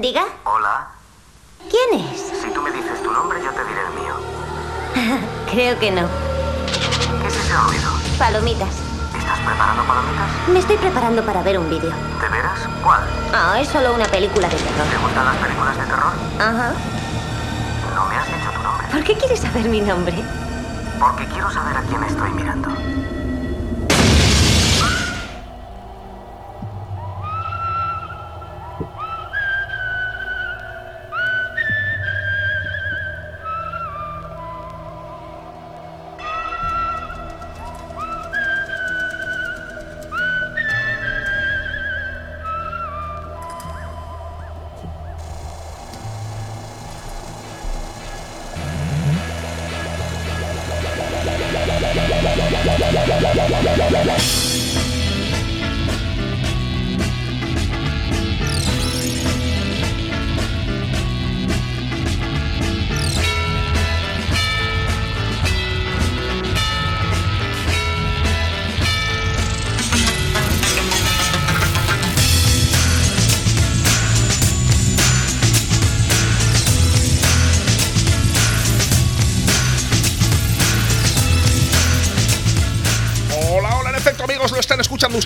Diga. Hola. ¿Quién es? Si tú me dices tu nombre, yo te diré el mío. Creo que no. ¿Qué es ese ruido? Palomitas. ¿Estás preparando palomitas? Me estoy preparando para ver un vídeo. ¿De veras? ¿Cuál? Ah, es solo una película de terror. ¿Te gustan las películas de terror? Ajá. No me has dicho tu nombre. ¿Por qué quieres saber mi nombre? Porque quiero saber a quién estoy mirando.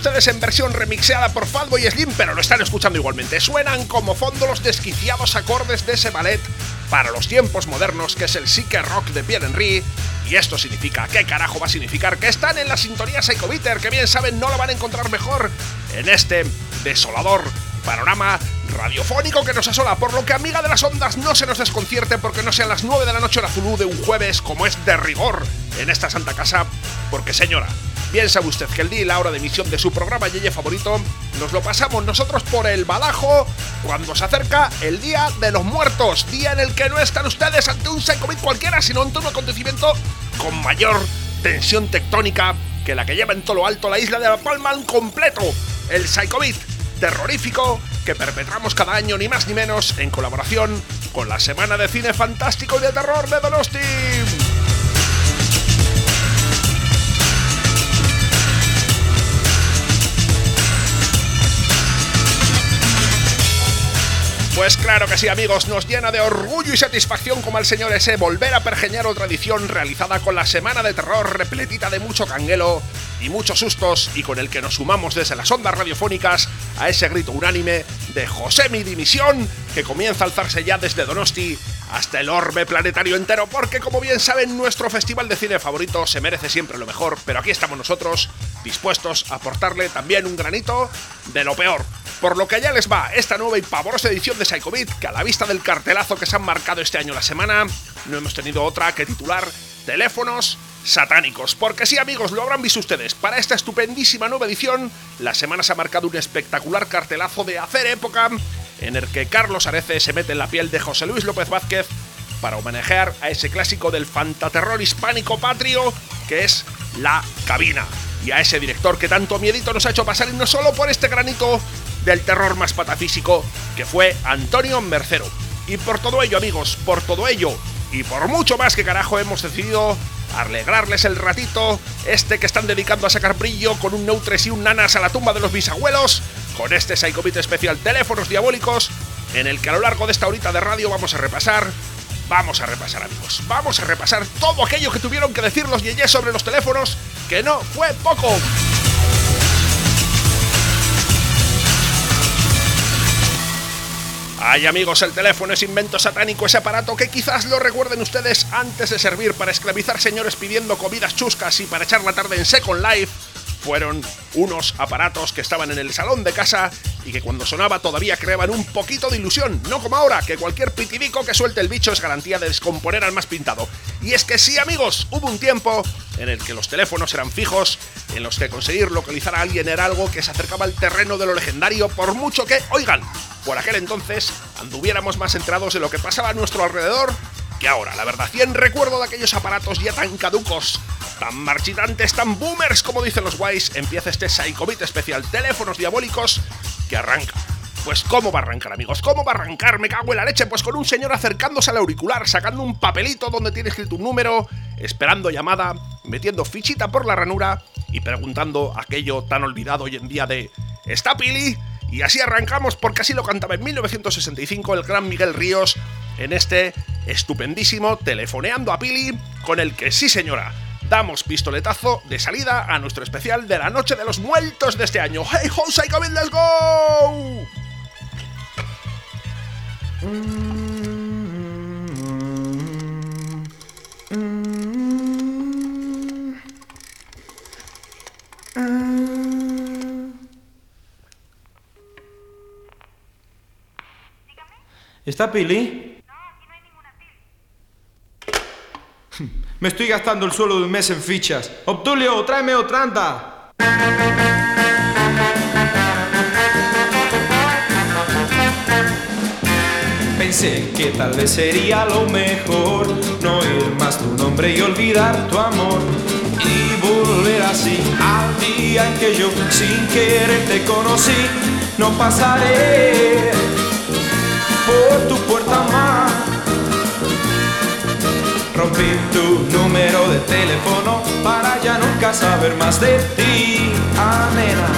Ustedes en versión remixeada por Falbo y Slim, pero lo están escuchando igualmente. Suenan como fondo los desquiciados acordes de ese ballet para los tiempos modernos que es el Psyche Rock de Pierre Henry. Y esto significa, ¿qué carajo va a significar? Que están en la sintonía Psycho Bitter, que bien saben no lo van a encontrar mejor en este desolador panorama radiofónico que nos asola, por lo que amiga de las ondas no se nos desconcierte porque no sean las 9 de la noche hora Zulu de un jueves como es de rigor en esta santa casa, porque señora, bien sabe usted que el día y la hora de emisión de su programa Yeye favorito nos lo pasamos nosotros por el balajo cuando se acerca el Día de los Muertos, día en el que no están ustedes ante un psychovid cualquiera, sino ante un acontecimiento con mayor tensión tectónica que la que lleva en todo lo alto la isla de La Palma al completo, el psychovid terrorífico que perpetramos cada año ni más ni menos en colaboración con la Semana de Cine Fantástico y de Terror de Donosti. Pues claro que sí, amigos, nos llena de orgullo y satisfacción como al señor ese volver a pergeñar otra edición realizada con la semana de terror repletita de mucho canguelo y muchos sustos y con el que nos sumamos desde las ondas radiofónicas a ese grito unánime de José mi dimisión que comienza a alzarse ya desde Donosti hasta el orbe planetario entero porque como bien saben nuestro festival de cine favorito se merece siempre lo mejor, pero aquí estamos nosotros dispuestos a aportarle también un granito de lo peor. Por lo que ya les va esta nueva y pavorosa edición de Psychobeat, que a la vista del cartelazo que se han marcado este año la semana, no hemos tenido otra que titular Teléfonos satánicos. Porque sí, amigos, lo habrán visto ustedes. Para esta estupendísima nueva edición, la semana se ha marcado un espectacular cartelazo de hacer época en el que Carlos Arece se mete en la piel de José Luis López Vázquez para homenajear a ese clásico del fantaterror hispánico patrio que es La Cabina. Y a ese director que tanto miedito nos ha hecho pasar y no solo por este granito del terror más patafísico que fue Antonio Mercero. Y por todo ello, amigos, por todo ello y por mucho más que carajo hemos decidido alegrarles el ratito este que están dedicando a sacar brillo con un Neutres y un Nanas a la tumba de los bisabuelos, con este Psychobit especial Teléfonos Diabólicos, en el que a lo largo de esta horita de radio vamos a repasar Vamos a repasar, amigos. Vamos a repasar todo aquello que tuvieron que decir los yeyes sobre los teléfonos, que no fue poco. Ay amigos, el teléfono es invento satánico, ese aparato que quizás lo recuerden ustedes antes de servir para esclavizar señores pidiendo comidas chuscas y para echar la tarde en Second Life. Fueron unos aparatos que estaban en el salón de casa y que cuando sonaba todavía creaban un poquito de ilusión, no como ahora, que cualquier pitidico que suelte el bicho es garantía de descomponer al más pintado. Y es que sí amigos, hubo un tiempo en el que los teléfonos eran fijos, en los que conseguir localizar a alguien era algo que se acercaba al terreno de lo legendario por mucho que, oigan, por aquel entonces anduviéramos más enterados de lo que pasaba a nuestro alrededor que ahora. La verdad, 100 recuerdo de aquellos aparatos ya tan caducos, tan marchitantes, tan boomers como dicen los guays, empieza este Psychobit especial Teléfonos Diabólicos que arranca. Pues cómo va a arrancar amigos, cómo va a arrancar, me cago en la leche, pues con un señor acercándose al auricular, sacando un papelito donde tiene escrito un número, esperando llamada, metiendo fichita por la ranura y preguntando aquello tan olvidado hoy en día de ¿Está Pili? Y así arrancamos porque así lo cantaba en 1965 el gran Miguel Ríos en este estupendísimo Telefoneando a Pili con el que sí señora damos pistoletazo de salida a nuestro especial de la Noche de los Muertos de este año. ¡Hey, ho, Psycho let's go! ¿Está Pili? Me estoy gastando el suelo de un mes en fichas. Obdulio, tráeme otra anda. Pensé que tal vez sería lo mejor no oír más tu nombre y olvidar tu amor y volver así al día en que yo sin querer te conocí. No pasaré por tu puerta más. Rompí tu número de teléfono para ya nunca saber más de ti, amena.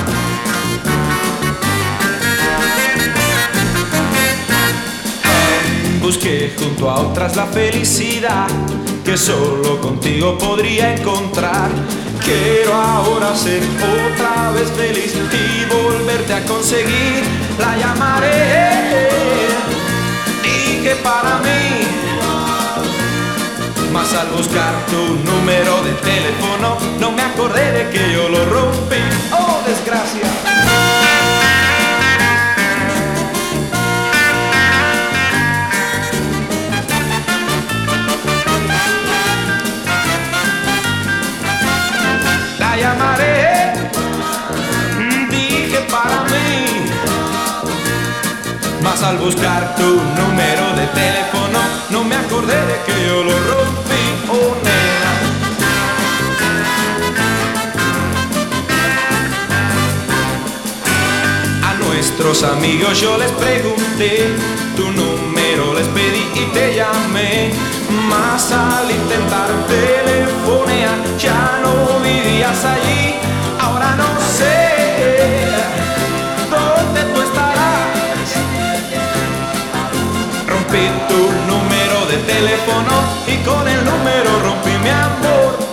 Busqué junto a otras la felicidad que solo contigo podría encontrar. Quiero ahora ser otra vez feliz y volverte a conseguir. La llamaré que para mí. Mas al buscar tu número de teléfono, no me acordé de que yo lo rompí. ¡Oh, desgracia! La llamaré, dije para mí. Mas al buscar tu número nuestros amigos yo les pregunté, tu número les pedí y te llamé. Mas al intentar telefonear ya no vivías allí, ahora no sé dónde tú estarás rompí tu número de teléfono y con el número rompí mi amor.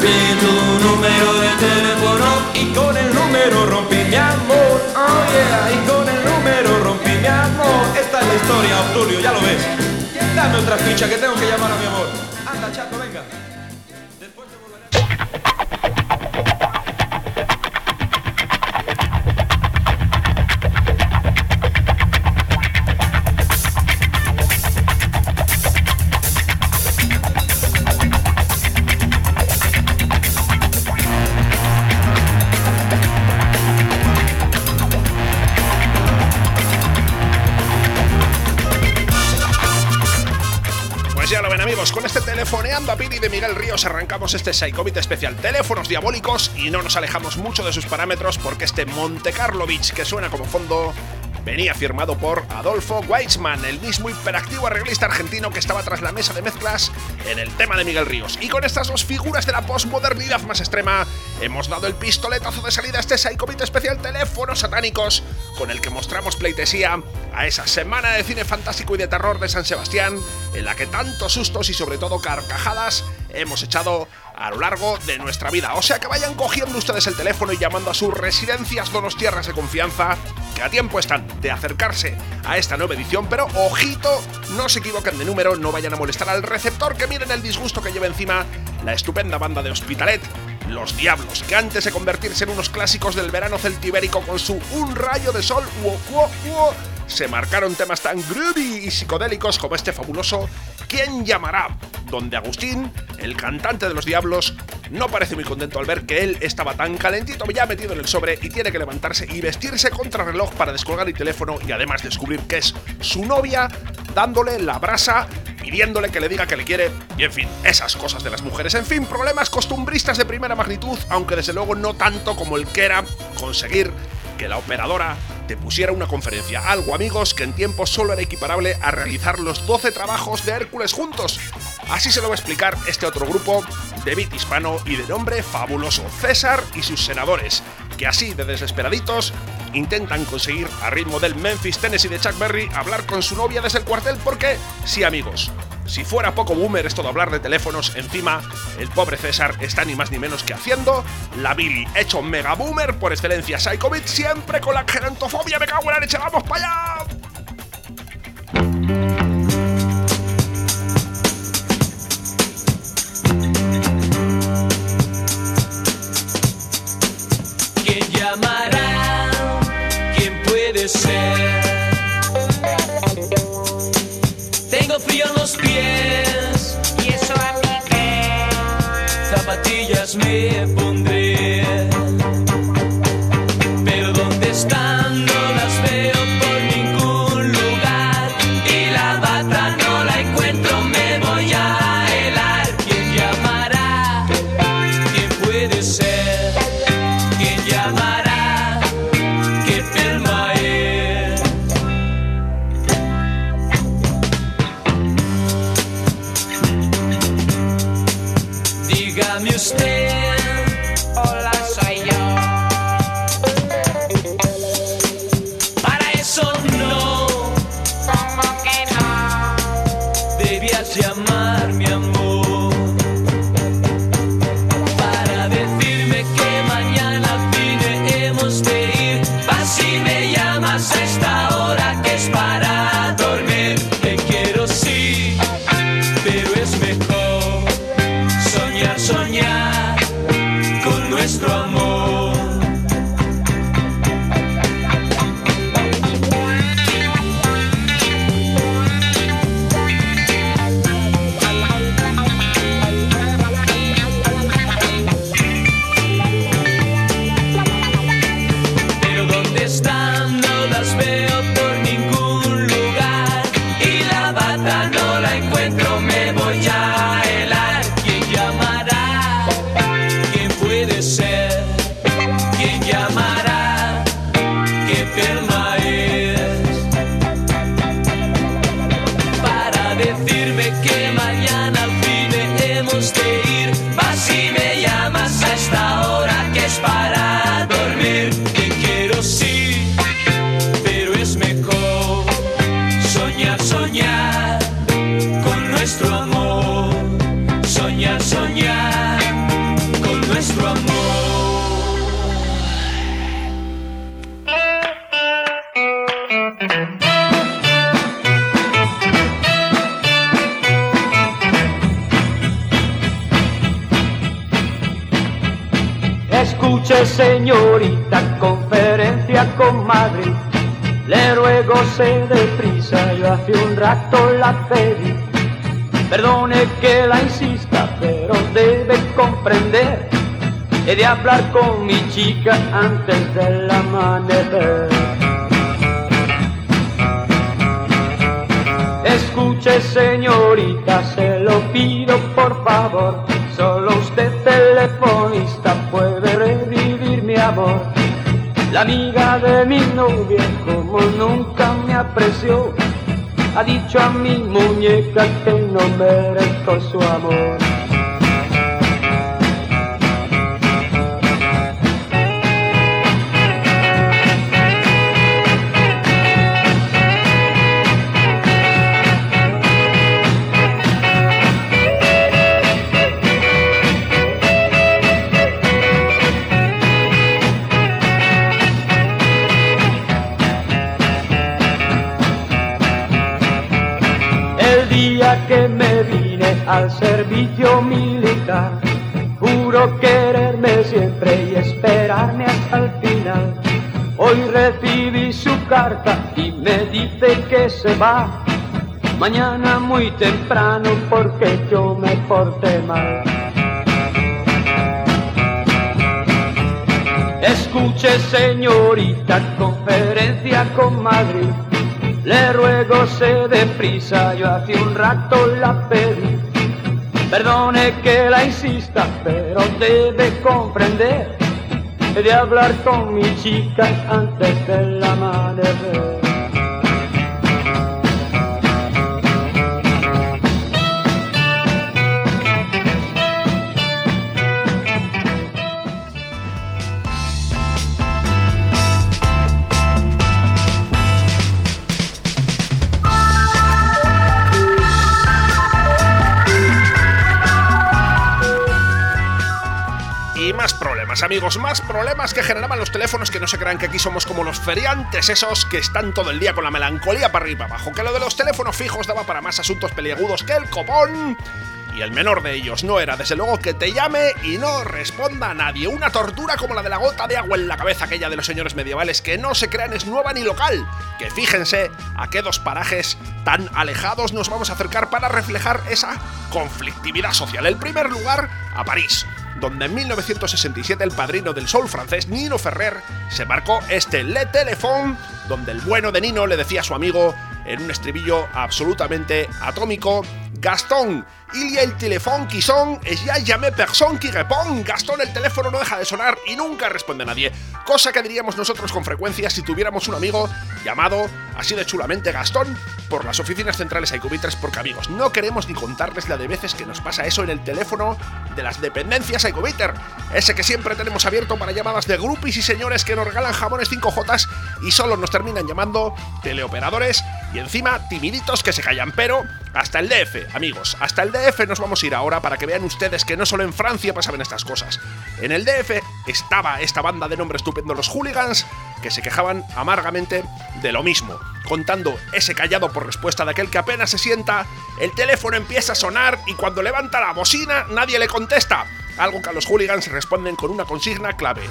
Rompí tu número de teléfono y con el número rompí mi amor. Oh yeah, y con el número rompí mi amor. Esta es la historia, Obdulio, ya lo ves. Dame otra ficha que tengo que llamar a mi amor. Anda, chato, venga. Este Psychobit especial Teléfonos Diabólicos y no nos alejamos mucho de sus parámetros porque este Monte Carlo Beach que suena como fondo venía firmado por Adolfo Weitzman, el mismo hiperactivo arreglista argentino que estaba tras la mesa de mezclas en el tema de Miguel Ríos. Y con estas dos figuras de la posmodernidad más extrema, hemos dado el pistoletazo de salida a este Psychobit especial Teléfonos Satánicos, con el que mostramos pleitesía a esa semana de cine fantástico y de terror de San Sebastián, en la que tantos sustos y sobre todo carcajadas hemos echado a lo largo de nuestra vida. O sea que vayan cogiendo ustedes el teléfono y llamando a sus residencias donostiarras de confianza, que a tiempo están de acercarse a esta nueva edición, pero ojito, no se equivoquen de número, no vayan a molestar al receptor, que miren el disgusto que lleva encima la estupenda banda de Hospitalet. Los Diablos, que antes de convertirse en unos clásicos del verano celtibérico con su Un rayo de sol, uo, uo, uo, se marcaron temas tan groovy y psicodélicos como este fabuloso ¿Quién llamará? Donde Agustín, el cantante de los Diablos, no parece muy contento al ver que él estaba tan calentito ya metido en el sobre y tiene que levantarse y vestirse contra reloj para descolgar el teléfono y además descubrir que es su novia dándole la brasa pidiéndole que le diga que le quiere y en fin, esas cosas de las mujeres. En fin, problemas costumbristas de primera magnitud, aunque desde luego no tanto como el que era conseguir que la operadora te pusiera una conferencia. Algo, amigos, que en tiempo solo era equiparable a realizar los 12 trabajos de Hércules juntos. Así se lo va a explicar este otro grupo de beat hispano y de nombre fabuloso, César y sus senadores, que así de desesperaditos intentan conseguir a ritmo del Memphis Tennessee de Chuck Berry hablar con su novia desde el cuartel porque, sí amigos, si fuera poco boomer esto de hablar de teléfonos, encima el pobre César está ni más ni menos que haciendo la Billy, hecho mega boomer por excelencia Psychobit, siempre con la gerantofobia, me cago en la leche, vamos para allá. Los pies ¿Y eso a mí qué? zapatillas me pondré. Dígame rato la pedí. Perdone que la insista, pero debe comprender. He de hablar con mi chica antes del amanecer. Escuche señorita, se lo pido por favor. Solo usted telefonista puede revivir mi amor. La amiga de mi novia, como nunca me apreció, ha dicho a mi muñeca que no merezco su amor. Al servicio militar, juro quererme siempre y esperarme hasta el final. Hoy recibí su carta y me dice que se va. Mañana muy temprano porque yo me porté mal. Escuche señorita, conferencia con Madrid. Le ruego se deprisa, yo hace un rato la pedí. Perdone que la insista, pero debe comprender. De hablar con mi chica antes del amanecer. Problemas, amigos, más problemas que generaban los teléfonos que no se crean que aquí somos como los feriantes esos que están todo el día con la melancolía para arriba abajo, que lo de los teléfonos fijos daba para más asuntos peliagudos que el copón. Y el menor de ellos no era, desde luego, que te llame y no responda a nadie. Una tortura como la de la gota de agua en la cabeza aquella de los señores medievales, que no se crean es nueva ni local. Que fíjense a qué dos parajes tan alejados nos vamos a acercar para reflejar esa conflictividad social. El primer lugar, a París donde en 1967 el padrino del soul francés Nino Ferrer se marcó este Le Téléphone, donde el bueno de Nino le decía a su amigo en un estribillo absolutamente atómico, Gastón, il y a el téléphone qui son, et ya jamais personne qui répond. Gastón, el teléfono no deja de sonar y nunca responde nadie. Cosa que diríamos nosotros con frecuencia si tuviéramos un amigo llamado, así de chulamente, Gastón, por las oficinas centrales Icobitres, porque amigos, no queremos ni contarles la de veces que nos pasa eso en el teléfono de las dependencias Icobiter, ese que siempre tenemos abierto para llamadas de grupis y señores que nos regalan jamones 5J y solo nos terminan llamando teleoperadores y encima timiditos que se callan, pero hasta el DF, amigos, hasta el DF nos vamos a ir ahora para que vean ustedes que no solo en Francia pasaban estas cosas. En el DF estaba esta banda de nombre estupendo, los hooligans, que se quejaban amargamente de lo mismo, contando ese callado por respuesta de aquel que apenas se sienta, el teléfono empieza a sonar y cuando levanta la bocina nadie le contesta, algo que a los hooligans responden con una consigna clave.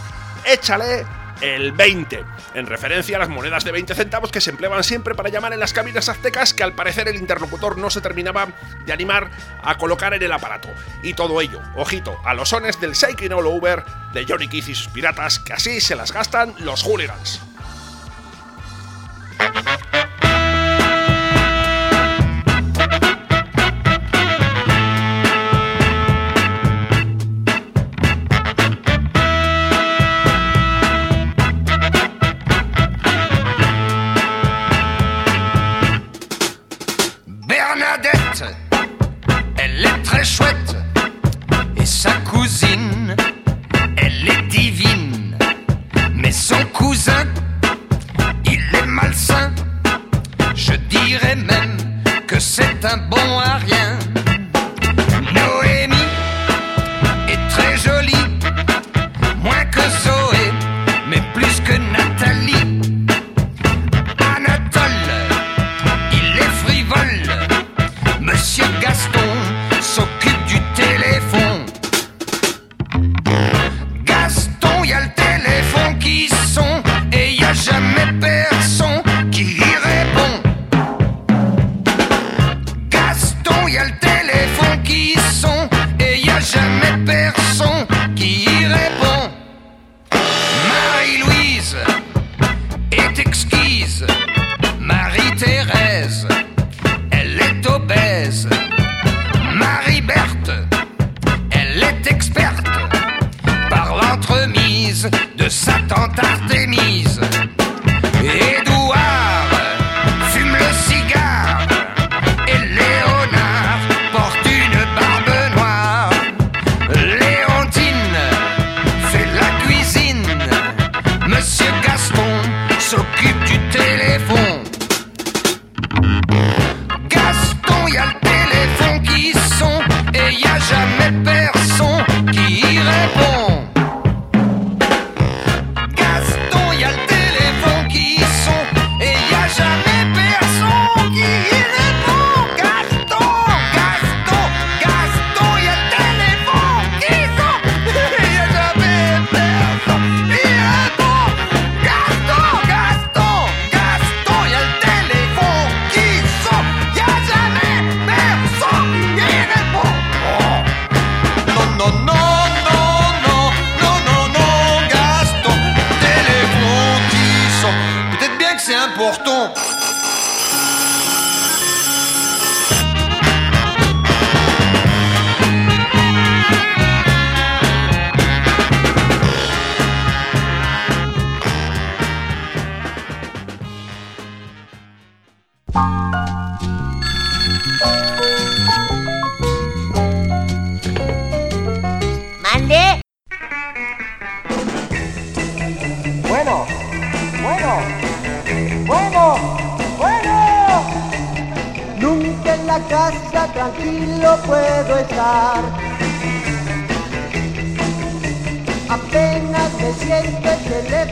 Échale el 20, en referencia a las monedas de 20 centavos que se empleaban siempre para llamar en las cabinas aztecas que al parecer el interlocutor no se terminaba de animar a colocar en el aparato. Y todo ello, ojito, a los sones del Shaking All Over de Johnny Keith y sus piratas, que así se las gastan los hooligans. Un bon à rien. Noémie est très jolie, moins que Zoé, mais plus que Nathalie. Anatole, il est frivole. Monsieur Gaston s'occupe du téléphone. Gaston, y a le téléphone qui sonne et y a jamais personne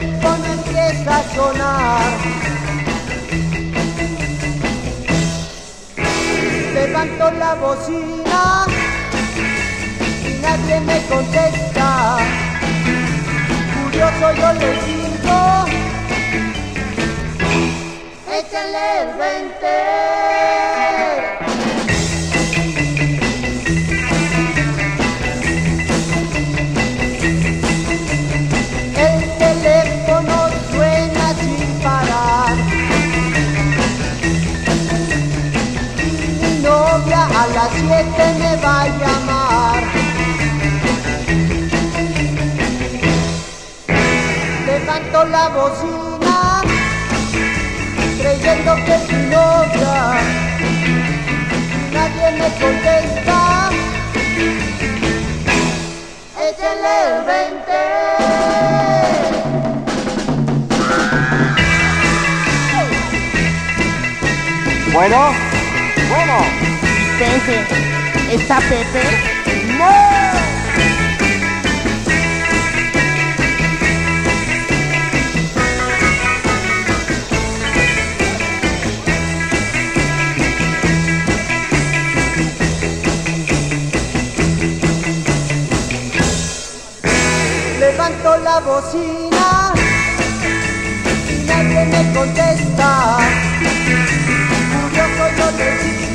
teléfono empieza a sonar. Levanto la bocina y nadie me contesta. Curioso yo le digo, échale el 20. La bocina, creyendo que es mi novia. Nadie me contesta. Échale el 20. Bueno, bueno, Pepe, ¿está Pepe? no. La bocina y nadie me contesta. Curioso yo le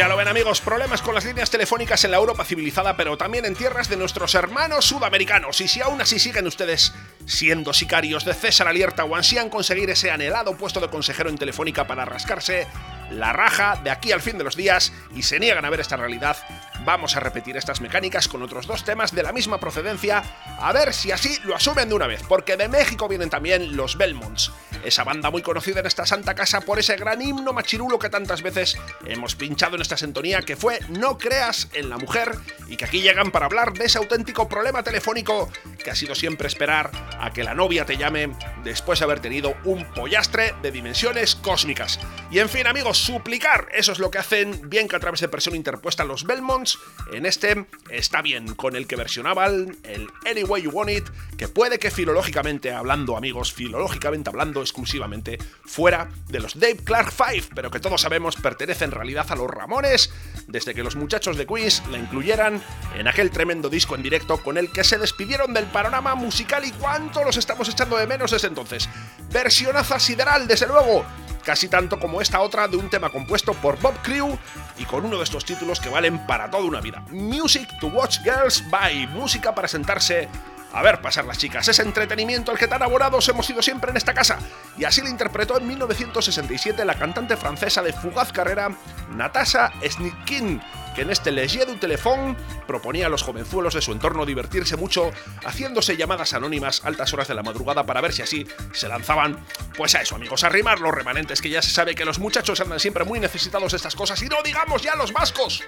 ya lo ven amigos, problemas con las líneas telefónicas en la Europa civilizada, pero también en tierras de nuestros hermanos sudamericanos. Y si aún así siguen ustedes siendo sicarios de César Alierta o ansían conseguir ese anhelado puesto de consejero en Telefónica para rascarse la raja de aquí al fin de los días y se niegan a ver esta realidad, vamos a repetir estas mecánicas con otros dos temas de la misma procedencia, a ver si así lo asumen de una vez, porque de México vienen también los Belmonts, esa banda muy conocida en esta santa casa por ese gran himno machirulo que tantas veces hemos pinchado en esta sintonía, que fue No creas en la mujer, y que aquí llegan para hablar de ese auténtico problema telefónico que ha sido siempre esperar a que la novia te llame después de haber tenido un pollastre de dimensiones cósmicas. Y en fin amigos, suplicar, eso es lo que hacen bien que a través de presión interpuesta los Belmonts, en este está bien, con el que versionaban el Any Way You Want It, que puede que filológicamente hablando amigos, filológicamente hablando exclusivamente fuera de los Dave Clark Five, pero que todos sabemos pertenece en realidad a los Ramones, desde que los muchachos de Queens la incluyeran en aquel tremendo disco en directo con el que se despidieron del panorama musical y cuánto los estamos echando de menos desde entonces. Versionaza sideral, desde luego, casi tanto como esta otra de un tema compuesto por Bob Crew y con uno de estos títulos que valen para toda una vida. Music to Watch Girls by Música para sentarse a ver pasar las chicas. Ese entretenimiento al que tan aborados hemos sido siempre en esta casa. Y así lo interpretó en 1967 la cantante francesa de fugaz carrera Natasha Snikin, que en este Legier du Téléphone proponía a los jovenzuelos de su entorno divertirse mucho haciéndose llamadas anónimas altas horas de la madrugada para ver si así se lanzaban, pues a eso amigos, a rimar los remanentes, que ya se sabe que los muchachos andan siempre muy necesitados de estas cosas y no digamos ya los vascos.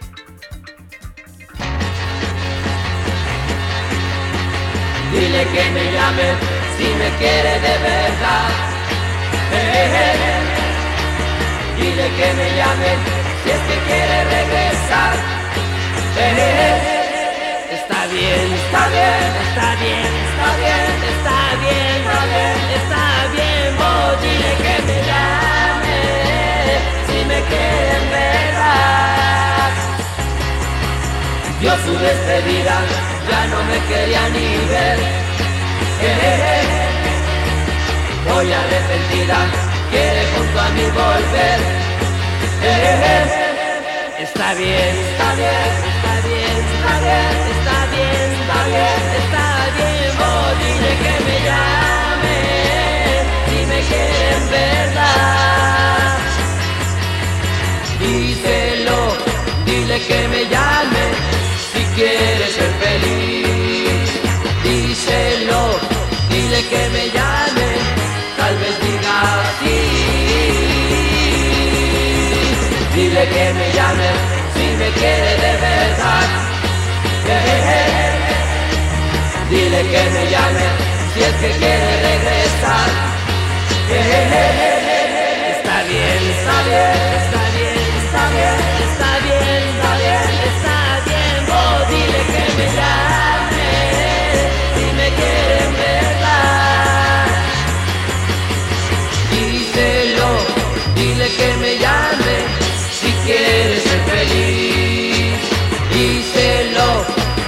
Dile que me llame si me quiere de verdad. Dile que me llame si es que quiere regresar. Está bien, está bien, está bien, está bien, está bien, está bien, está bien. Vos dile que me llame si me quiere en Dio su despedida, ya no me quería ni ver. Hoy arrepentida, quiere junto a mí volver. Está bien, está bien, está bien, está bien, está bien, está bien, está bien. Oh, dile que me llame, si me quiere en verdad. Díselo, dile que me llame, si quiere ser feliz. Díselo, dile que me llame, tal vez diga sí. Dile que me llame si me quiere de verdad. Dile que me llame si es que quiere regresar. Está bien, está bien, está bien, está bien, está bien, si quieres ser feliz. Díselo,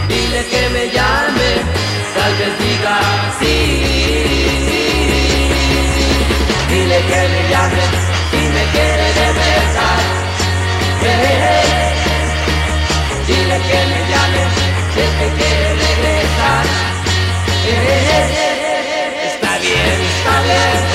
dile que me llame, tal vez diga sí. Dile que me llame si me quiere de. Dile que me llame si es que quiere regresar. Está bien, está bien,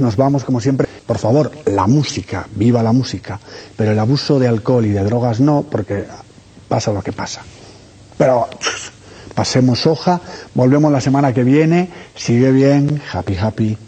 Nos vamos como siempre. Por favor, la música, viva la música, pero el abuso de alcohol y de drogas no, porque pasa lo que pasa. Pero pasemos hoja, volvemos la semana que viene, sigue bien, happy happy.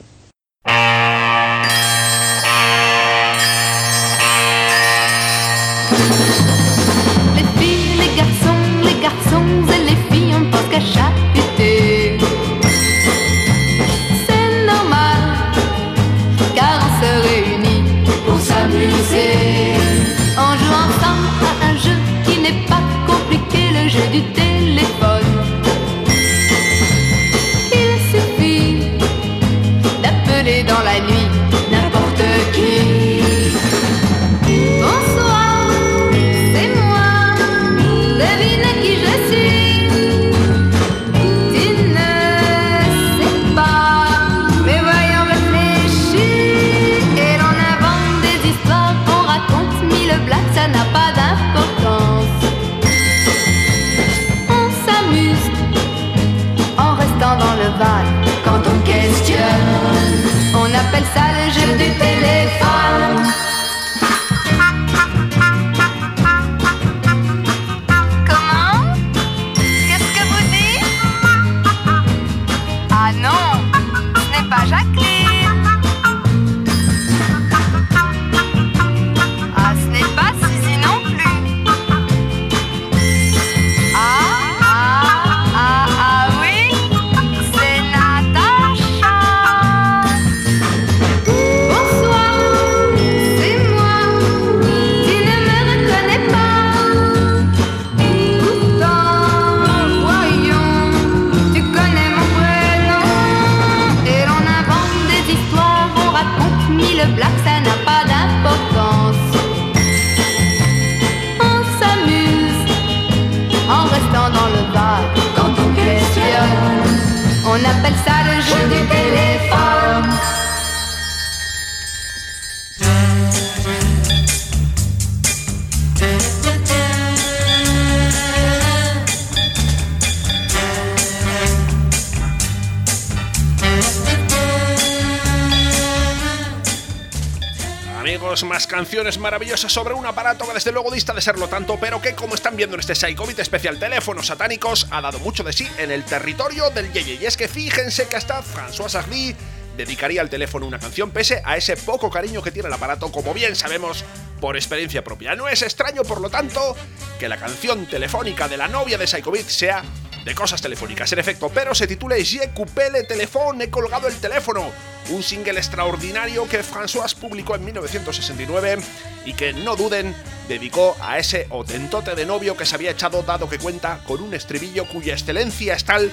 Más canciones maravillosas sobre un aparato que desde luego dista de serlo tanto, pero que como están viendo en este Psychobit especial Teléfonos Satánicos, ha dado mucho de sí en el territorio del Yeye. Y es que fíjense que hasta François Sardy dedicaría al teléfono una canción pese a ese poco cariño que tiene el aparato, como bien sabemos por experiencia propia. No es extraño, por lo tanto, que la canción telefónica de la novia de Psychobit sea de cosas telefónicas, en efecto, pero se titula Je coupé le téléphone, he colgado el teléfono, un single extraordinario que François publicó en 1969 y que, no duden, dedicó a ese otentote de novio que se había echado dado que cuenta con un estribillo cuya excelencia es tal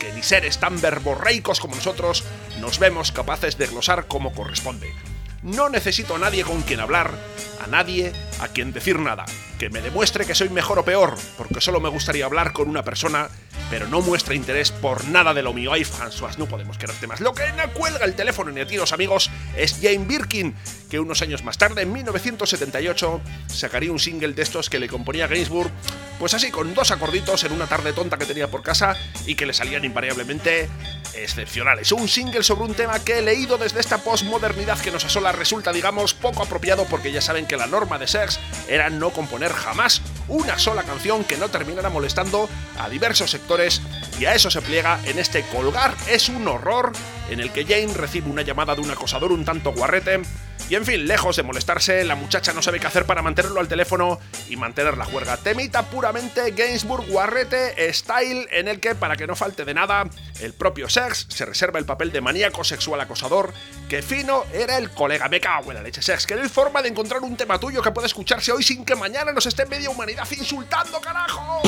que ni seres tan verborreicos como nosotros nos vemos capaces de glosar como corresponde. No necesito a nadie con quien hablar, a nadie a quien decir nada, que me demuestre que soy mejor o peor, porque solo me gustaría hablar con una persona, pero no muestra interés por nada de lo mío. Ay, François, no podemos quererte más. Lo que no cuelga el teléfono ni a tiros, amigos, es Jane Birkin, que unos años más tarde, en 1978, sacaría un single de estos que le componía Gainsbourg, pues así, con dos acorditos en una tarde tonta que tenía por casa y que le salían invariablemente excepcionales. Un single sobre un tema que he leído desde esta postmodernidad que nos asola resulta, digamos, poco apropiado porque ya saben que la norma de Sex era no componer jamás una sola canción que no terminara molestando a diversos sectores y a eso se pliega en este colgar es un horror en el que Jane recibe una llamada de un acosador un tanto guarrete y en fin, lejos de molestarse, la muchacha no sabe qué hacer para mantenerlo al teléfono y mantener la juerga. Temita puramente Gainsbourg Guarrete Style, en el que, para que no falte de nada, el propio Sex se reserva el papel de maníaco sexual acosador, que fino era el colega. Me cago en la leche, Sex. Que no forma de encontrar un tema tuyo que pueda escucharse hoy sin que mañana nos esté media humanidad insultando, carajo.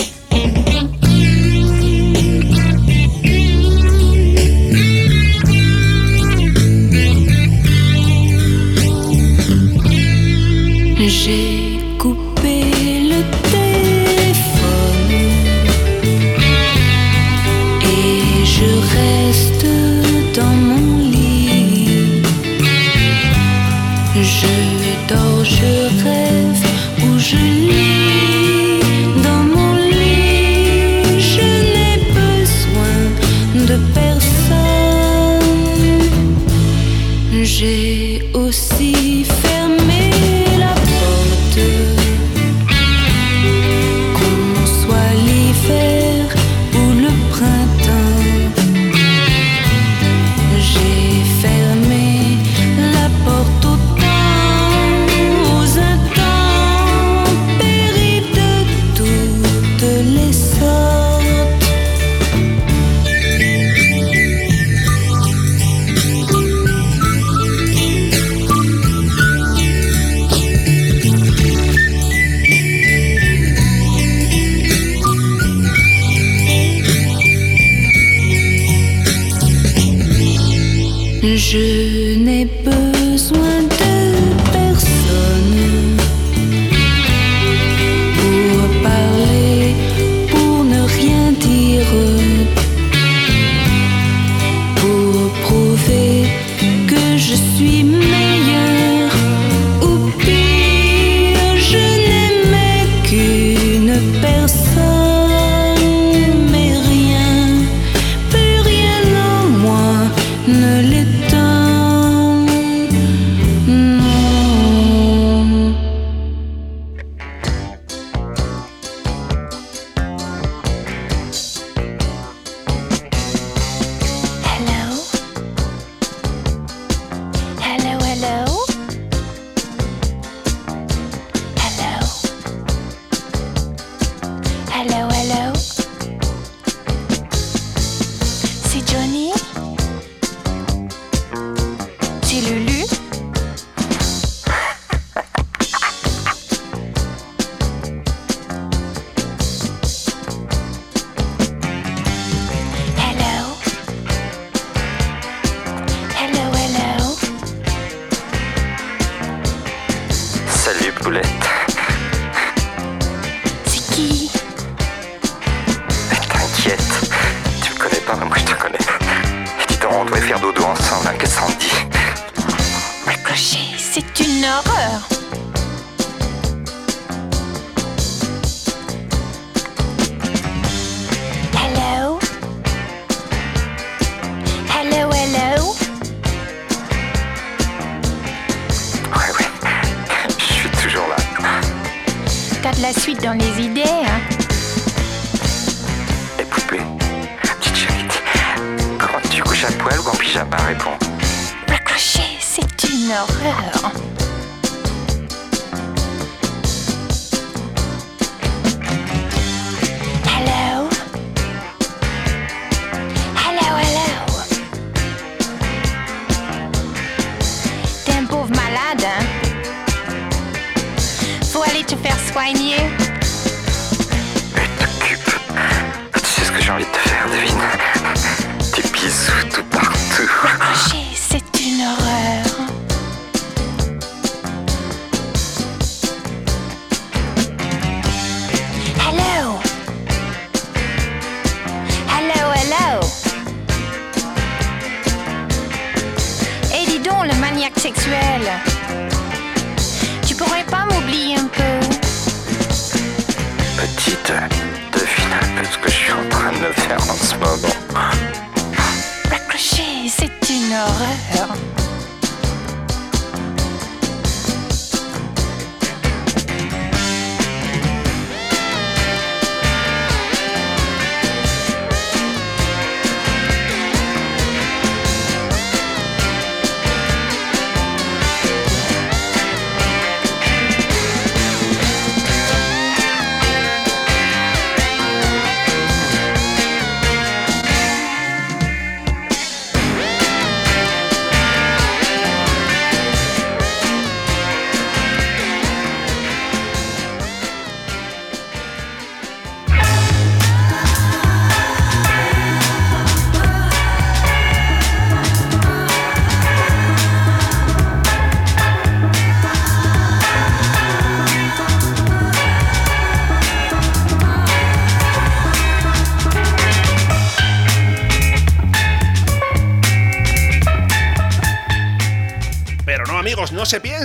J'ai coupé le téléphone et je reste dans mon lit. Je dors, je rêve ou je lis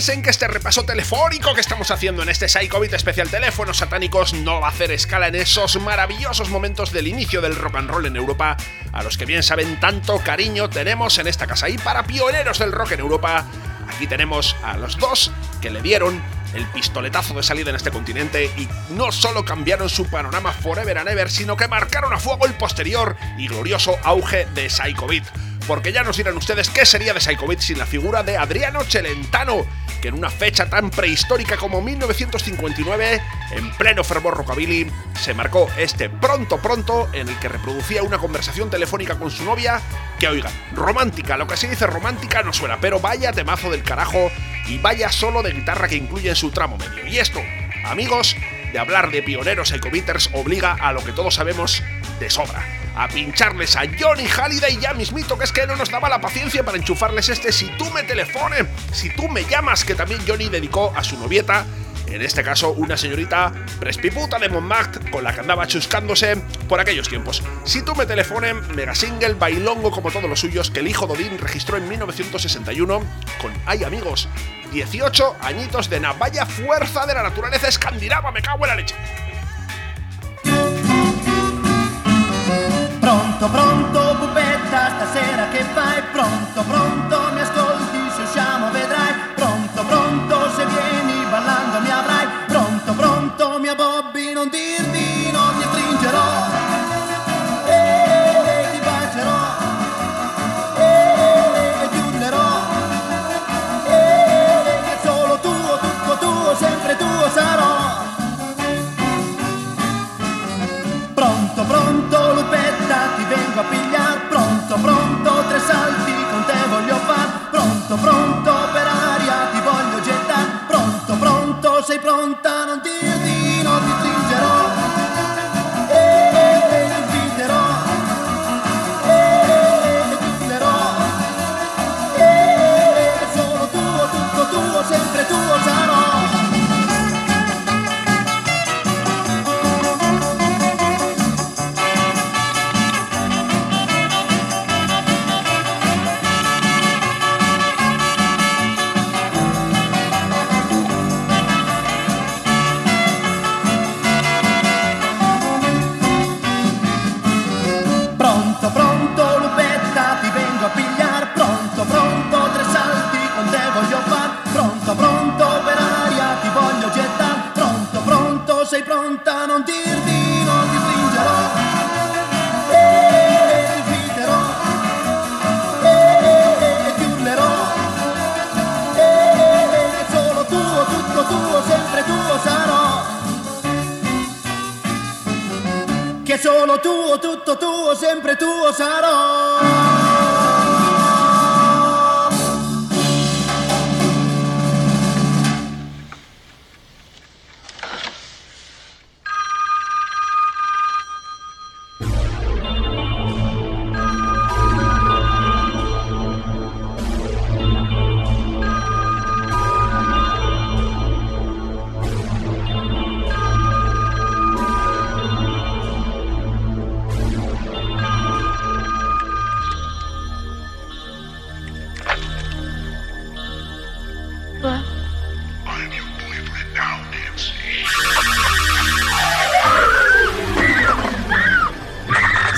que este repaso telefónico que estamos haciendo en este Psychobit especial Teléfonos Satánicos no va a hacer escala en esos maravillosos momentos del inicio del rock and roll en Europa, a los que bien saben tanto cariño tenemos en esta casa. Y para pioneros del rock en Europa, aquí tenemos a los dos que le dieron el pistoletazo de salida en este continente y no solo cambiaron su panorama forever and ever, sino que marcaron a fuego el posterior y glorioso auge de Psychobit porque ya nos dirán ustedes qué sería de Psychobit sin la figura de Adriano Celentano, que en una fecha tan prehistórica como 1959, en pleno fervor rockabilly, se marcó este pronto pronto en el que reproducía una conversación telefónica con su novia, que oiga, romántica, lo que se dice romántica no suena, pero vaya temazo del carajo y vaya solo de guitarra que incluye en su tramo medio. Y esto, amigos, de hablar de pioneros Psychobiters obliga a lo que todos sabemos de sobra a pincharles a Johnny Halliday ya mismito, que es que no nos daba la paciencia para enchufarles este Si tú me telefones, si tú me llamas, que también Johnny dedicó a su novieta, en este caso una señorita prespiputa de Montmartre con la que andaba chuscándose por aquellos tiempos. Si tú me telefones, mega single, bailongo como todos los suyos que el hijo Dodín registró en 1961 con, ay amigos, 18 añitos de Navalla Fuerza de la Naturaleza Escandinava, me cago en la leche. Pronto, pronto, pupetta, stasera che fai? Pronto, pronto, Bobby, non dir di ti stringerò.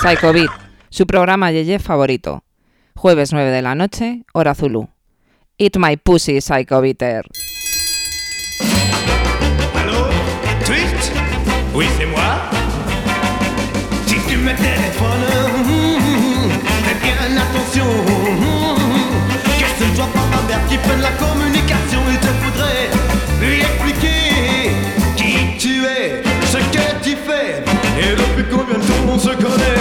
Psycho Beat, su programa Yeye favorito. Jueves 9 de la noche, hora Zulu. Eat my pussy, Psycho Beater. Allô Twitch Oui, c'est moi. Si tu me téléphones, hum, fais bien attention. hum, Que ce ne soit pas ma mère qui prenne la communication. Il te faudrait lui expliquer qui tu es, ce que tu fais et depuis combien de temps on se connaît.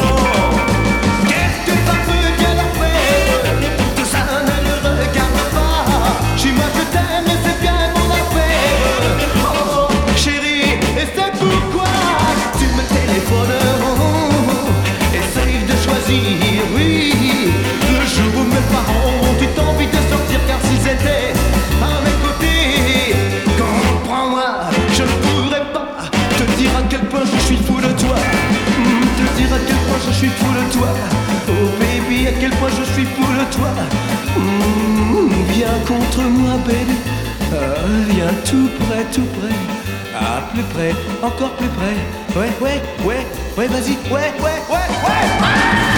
contre moi, baby. Ah, viens tout près, tout près. Ah, plus près, encore plus près. Ouais, ouais, ouais, ouais, vas-y, ouais, ouais, ouais, ouais.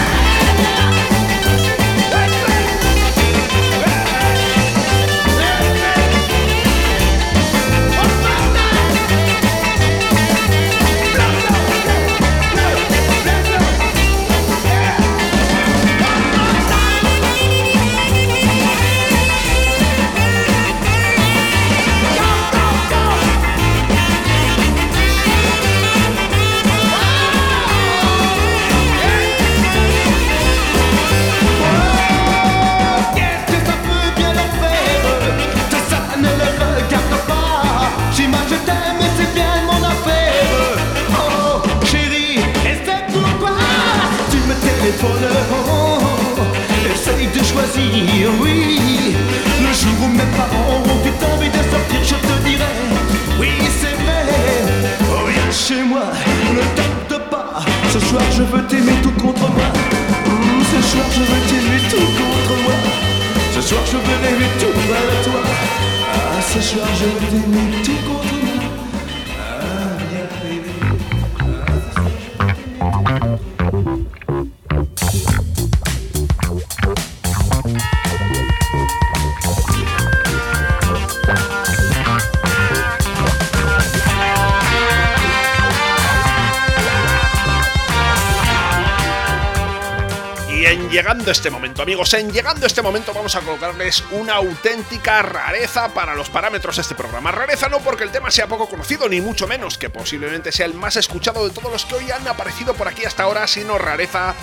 Oui. Le jour où mes parents ont eu envie de sortir je te dirai Oui c'est vrai. Oh viens chez moi, ne tente pas. Ce soir je veux t'aimer tout contre moi. Ce soir je veux t'aimer tout contre moi. Ce soir je veux rêver tout de toi. Ah ce soir je veux t'aimer tout contre moi este momento, amigos, en llegando este momento vamos a colocarles una auténtica rareza para los parámetros de este programa. Rareza no porque el tema sea poco conocido, ni mucho menos, que posiblemente sea el más escuchado de todos los que hoy han aparecido por aquí hasta ahora, sino rareza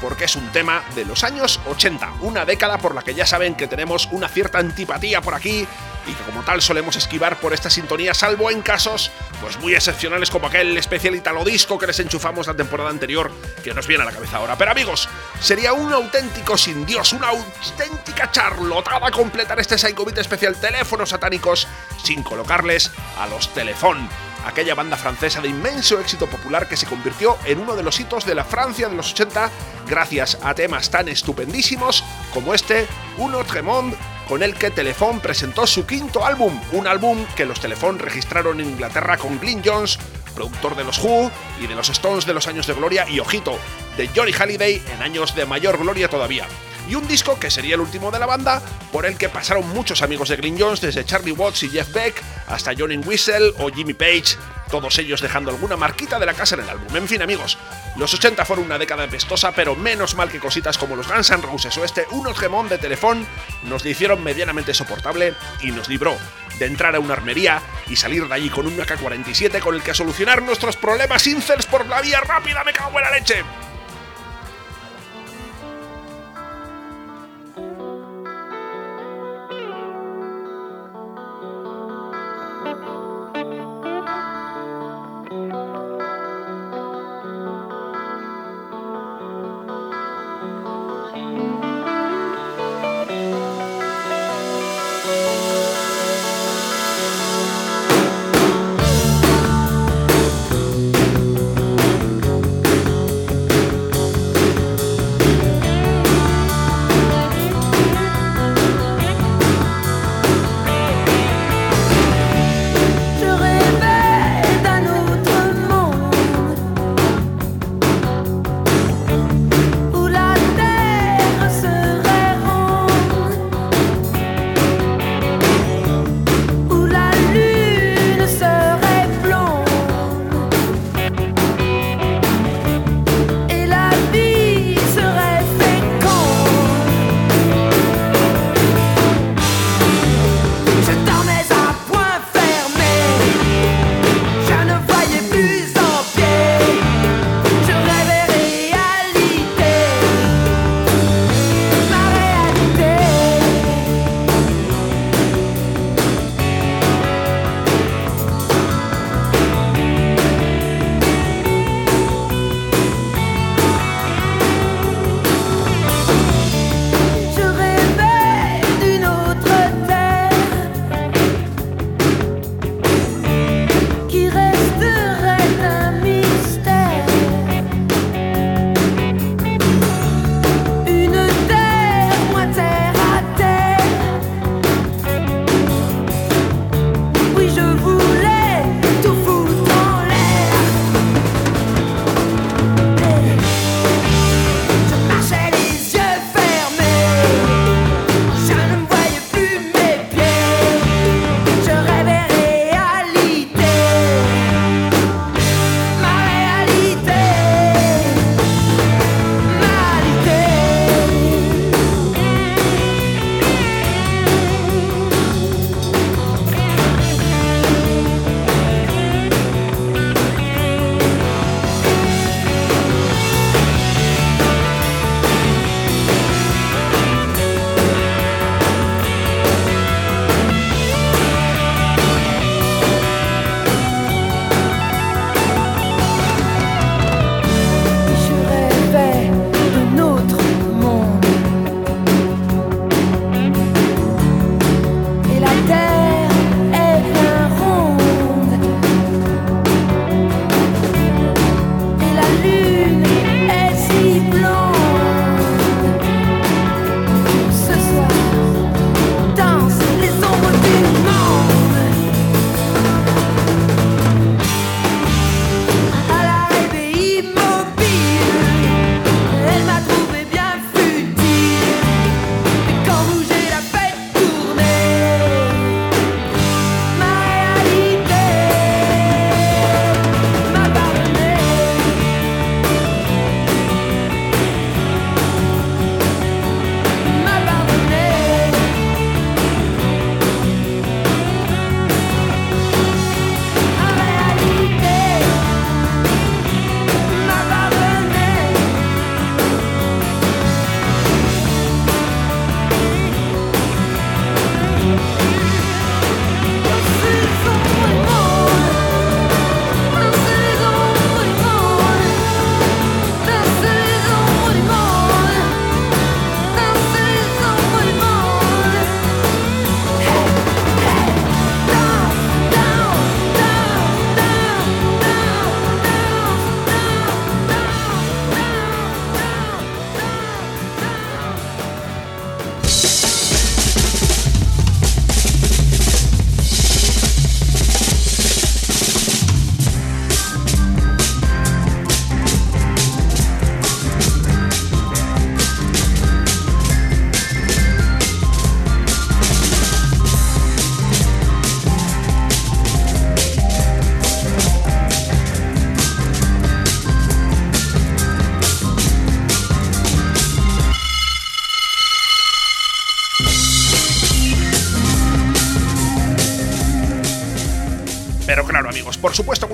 porque es un tema de los años 80, una década por la que ya saben que tenemos una cierta antipatía por aquí y que como tal solemos esquivar por esta sintonía, salvo en casos pues muy excepcionales como aquel especial italo disco que les enchufamos la temporada anterior que nos viene a la cabeza ahora. Pero amigos, sería un auténtico sin Dios, una auténtica charlotada completar este Psycho especial teléfonos satánicos sin colocarles a los telefón aquella banda francesa de inmenso éxito popular que se convirtió en uno de los hitos de la Francia de los 80 gracias a temas tan estupendísimos como este Un autre monde con el que Telephone presentó su quinto álbum, un álbum que los Telephone registraron en Inglaterra con Glyn Jones, productor de los Who y de los Stones de los años de gloria y ojito, de Johnny Halliday en años de mayor gloria todavía y un disco que sería el último de la banda, por el que pasaron muchos amigos de Green Jones, desde Charlie Watts y Jeff Beck hasta Johnny Whistle o Jimmy Page, todos ellos dejando alguna marquita de la casa en el álbum. En fin, amigos, los 80 fueron una década pestosa, pero menos mal que cositas como los Guns N' Roses o este Unos Gemón de Telefón nos le hicieron medianamente soportable y nos libró de entrar a una armería y salir de allí con un AK-47 con el que solucionar nuestros problemas incels por la vía rápida, me cago en la leche.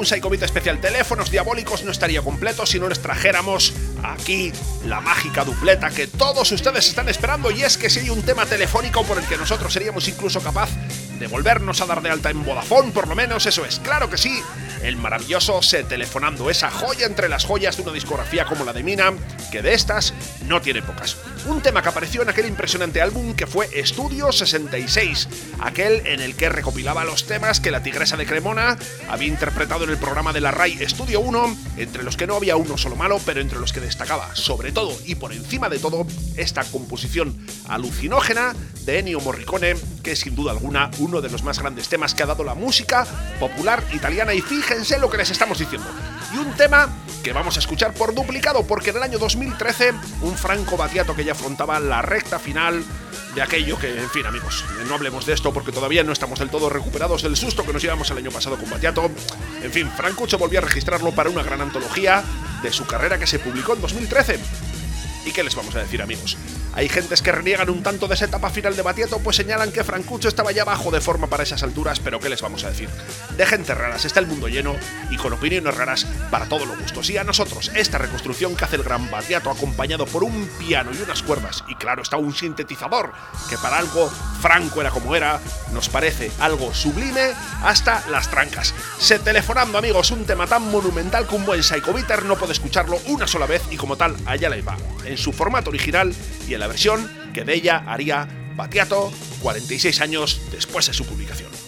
Un especial. Teléfonos diabólicos no estaría completo si no les trajéramos aquí la mágica dupleta que todos ustedes están esperando y es que si hay un tema telefónico por el que nosotros seríamos incluso capaz de volvernos a dar de alta en Vodafone, por lo menos eso es, claro que sí, el maravilloso Se Telefonando, esa joya entre las joyas de una discografía como la de Mina, que de estas no tiene pocas. Un tema que apareció en aquel impresionante álbum que fue Estudio 66, aquel en el que recopilaba los temas que la Tigresa de Cremona había interpretado en el programa de la RAI Estudio 1, entre los que no había uno solo malo, pero entre los que destacaba sobre todo y por encima de todo esta composición alucinógena de Ennio Morricone, que es sin duda alguna uno de los más grandes temas que ha dado la música popular italiana y fíjense lo que les estamos diciendo. Y un tema que vamos a escuchar por duplicado porque en el año 2013 un Franco Battiato que ya afrontaba la recta final de aquello que, en fin amigos, no hablemos de esto porque todavía no estamos del todo recuperados del susto que nos llevamos el año pasado con Battiato. En fin, Francuccio volvió a registrarlo para una gran antología de su carrera que se publicó en 2013. ¿Y qué les vamos a decir amigos? Hay gentes que reniegan un tanto de esa etapa final de Batieto, pues señalan que Francucho estaba ya bajo de forma para esas alturas, pero ¿qué les vamos a decir? De gente raras está el mundo lleno y con opiniones raras para todos los gustos. Y a nosotros, esta reconstrucción que hace el gran Batiato acompañado por un piano y unas cuerdas, y claro está un sintetizador, que para algo Franco era como era, nos parece algo sublime hasta las trancas. Se telefonando amigos, un tema tan monumental que un buen Psycho no puede escucharlo una sola vez y como tal allá la va, en su formato original y en la versión que de ella haría Batiato 46 años después de su publicación.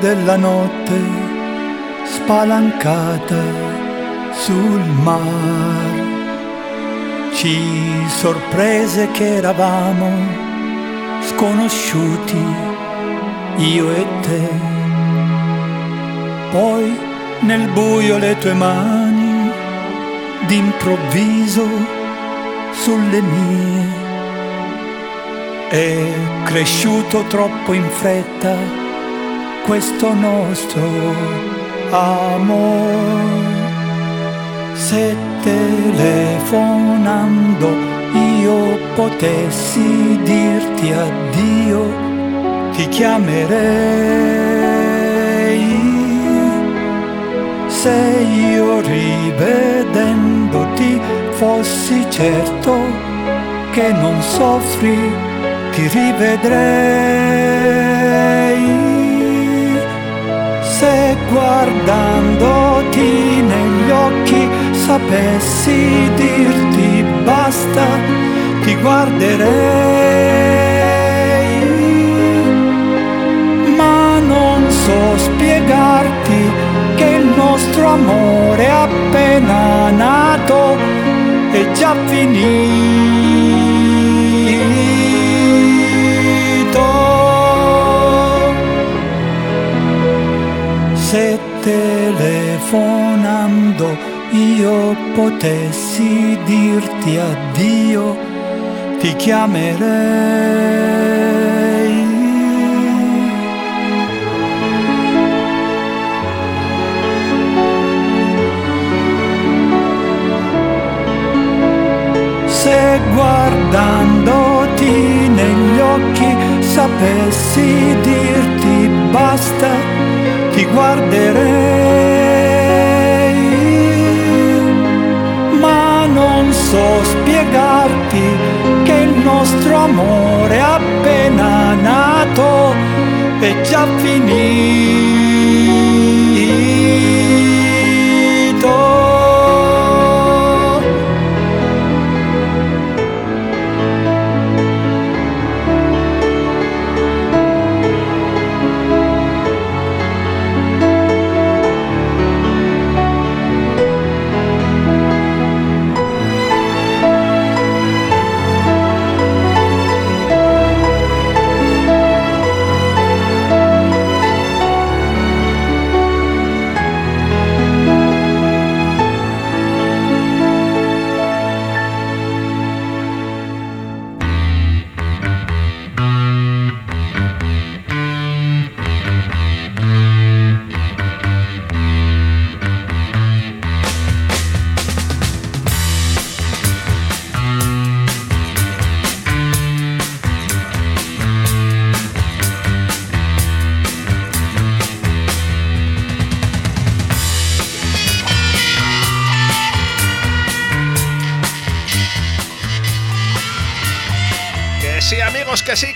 Della notte spalancata sul mar. Ci sorprese che eravamo sconosciuti io e te. Poi nel buio le tue mani d'improvviso sulle mie. È cresciuto troppo in fretta questo nostro amore. Se telefonando io potessi dirti addio, ti chiamerei. Se io rivedendoti fossi certo che non soffri ti rivedrei guardandoti negli occhi sapessi dirti basta ti guarderei. Ma non so spiegarti che il nostro amore appena nato è già finito telefonando io potessi dirti addio ti chiamerei. Se guardandoti negli occhi sapessi dirti basta, ti guarderei, ma non so spiegarti che il nostro amore appena nato è già finito.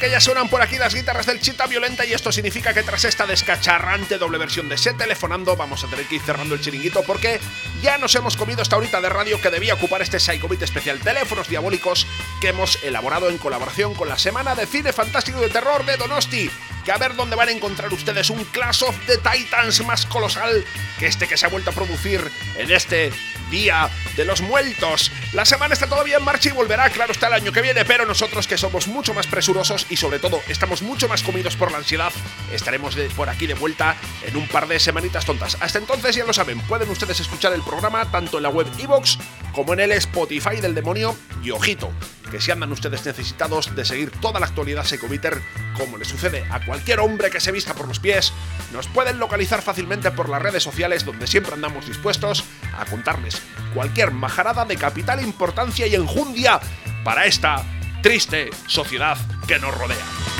Que ya suenan por aquí las guitarras del Chita Violenta y esto significa que tras esta descacharrante doble versión de Se Telefonando vamos a tener que ir cerrando el chiringuito porque ya nos hemos comido esta horita de radio que debía ocupar este Psycho Beat especial Teléfonos Diabólicos que hemos elaborado en colaboración con la Semana de Cine Fantástico de Terror de Donosti que a ver dónde van a encontrar ustedes un Clash of the Titans más colosal que este que se ha vuelto a producir en este Día de los Muertos. La semana está todavía en marcha y volverá, claro está, el año que viene, pero nosotros que somos mucho más presurosos y sobre todo estamos mucho más comidos por la ansiedad, estaremos por aquí de vuelta en un par de semanitas tontas. Hasta entonces ya lo saben, pueden ustedes escuchar el programa tanto en la web iVoox como en el Spotify del demonio y ojito, que si andan ustedes necesitados de seguir toda la actualidad Secoviter, como le sucede a cualquier hombre que se vista por los pies, nos pueden localizar fácilmente por las redes sociales donde siempre andamos dispuestos a contarles cualquier majarada de capital importancia y enjundia para esta triste sociedad que nos rodea.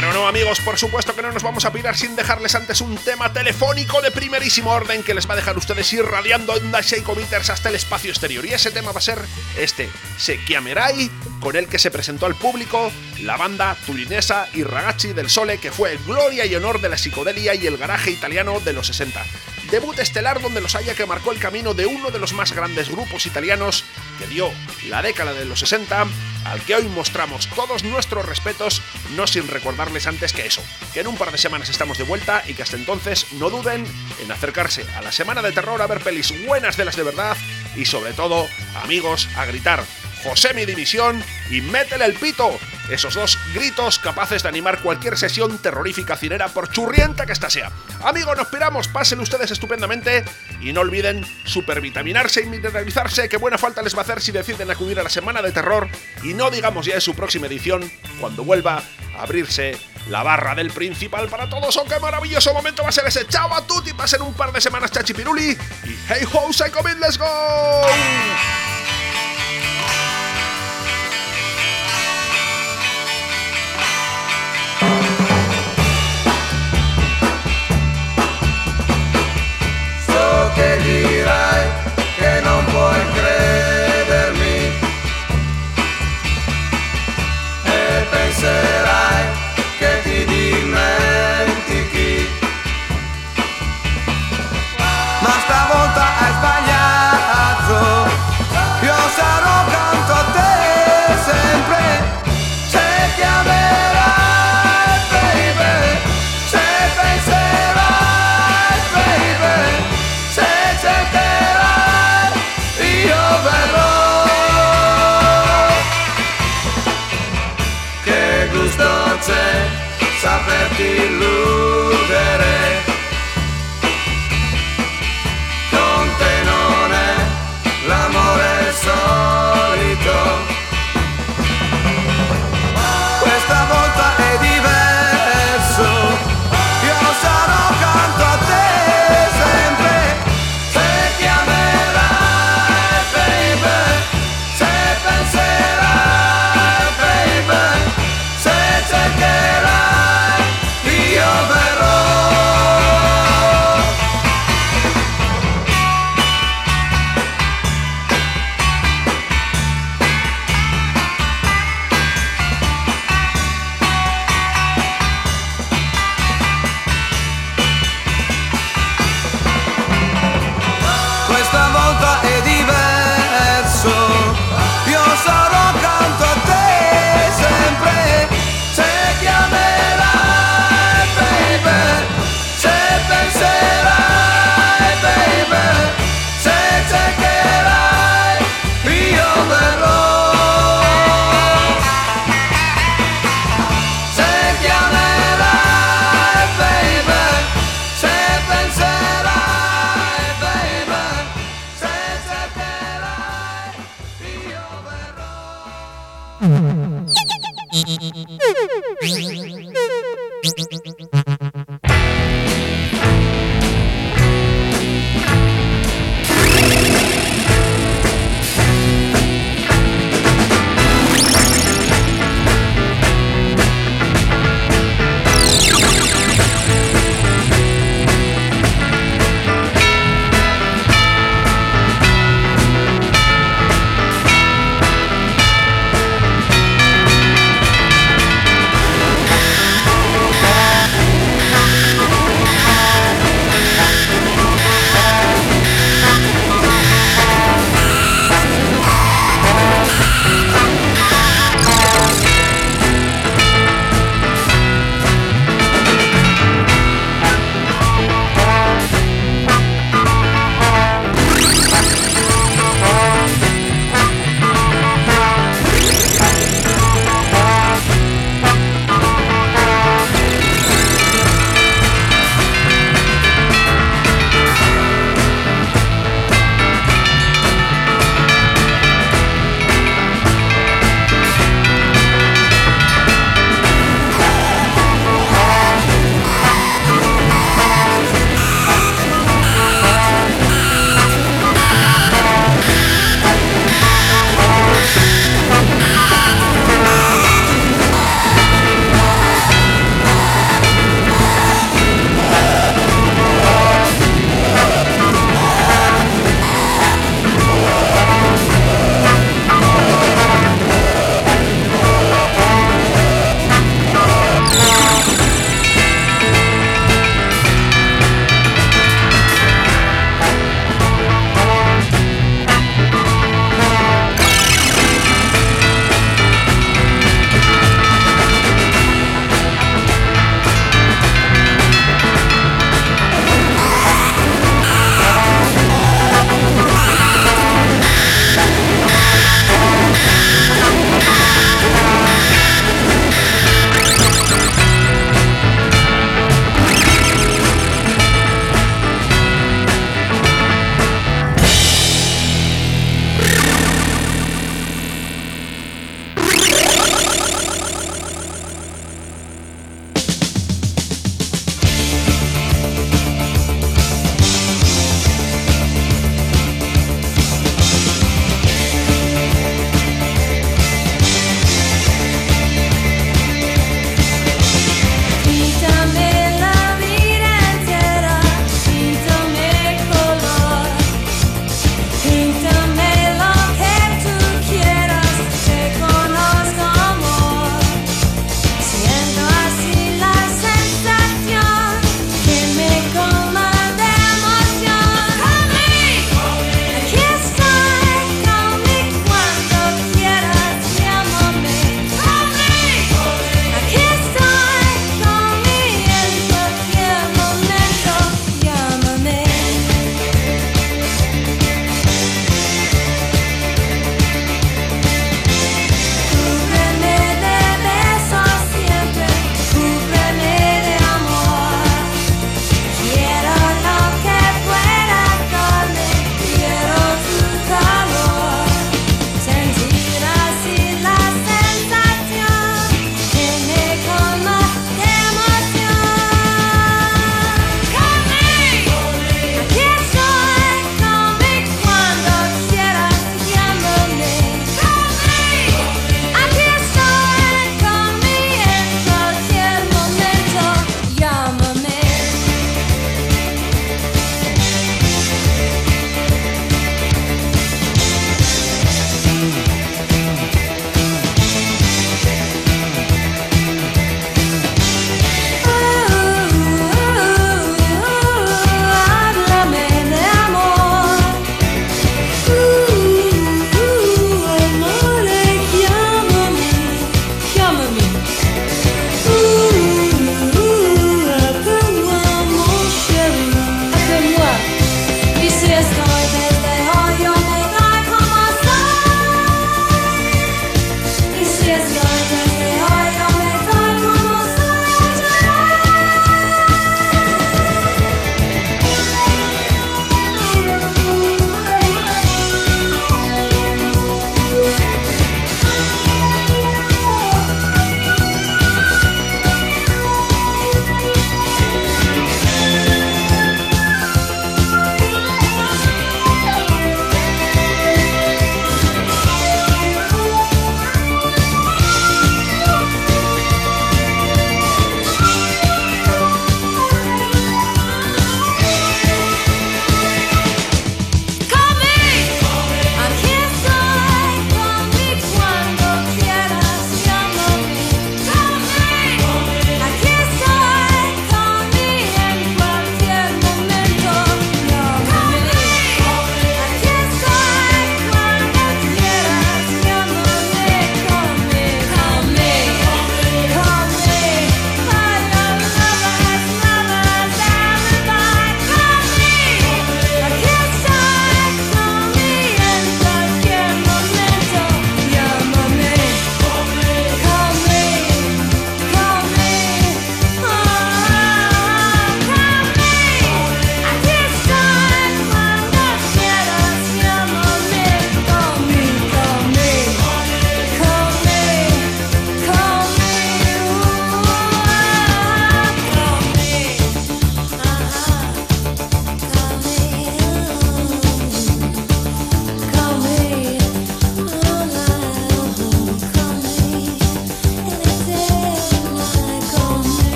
Pero no, amigos. por supuesto que no nos vamos a pirar sin dejarles antes un tema telefónico de primerísimo orden que les va a dejar ustedes irradiando ondas Shakeometers hasta el espacio exterior. Y ese tema va a ser este, Sekiamerai, con el que se presentó al público la banda turinesa y Ragazzi del Sole, que fue gloria y honor de la psicodelia y el garaje italiano de los 60 debut estelar donde los haya que marcó el camino de uno de los más grandes grupos italianos que dio la década de los 60, al que hoy mostramos todos nuestros respetos, no sin recordarles antes que eso, que en un par de semanas estamos de vuelta y que hasta entonces no duden en acercarse a la semana de terror a ver pelis buenas de las de verdad y sobre todo, amigos, a gritar José mi división y métele el pito. Esos dos gritos capaces de animar cualquier sesión terrorífica cinera por churrienta que ésta sea. Amigos, nos piramos, pasen ustedes estupendamente y no olviden supervitaminarse y mineralizarse, que buena falta les va a hacer si deciden acudir a la semana de terror y no digamos ya en su próxima edición, cuando vuelva a abrirse la barra del principal para todos. ¡Oh, qué maravilloso momento va a ser ese! ¡Chao a tutti! Pasen un par de semanas chachipiruli y ¡Hey ho, Beat, let's go!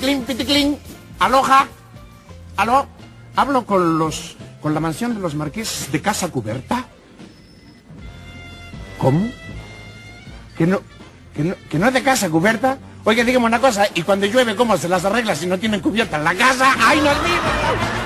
Piticlin, piticlin. Aloja. Aló. Hablo con los. con la mansión de los marqueses de Casa Cuberta. ¿Cómo? ¿Que no, que no, que no es de casa cubierta? Oiga, dígame una cosa, y cuando llueve, ¿cómo se las arregla si no tienen cubierta en la casa? ¡Ay, no es mío!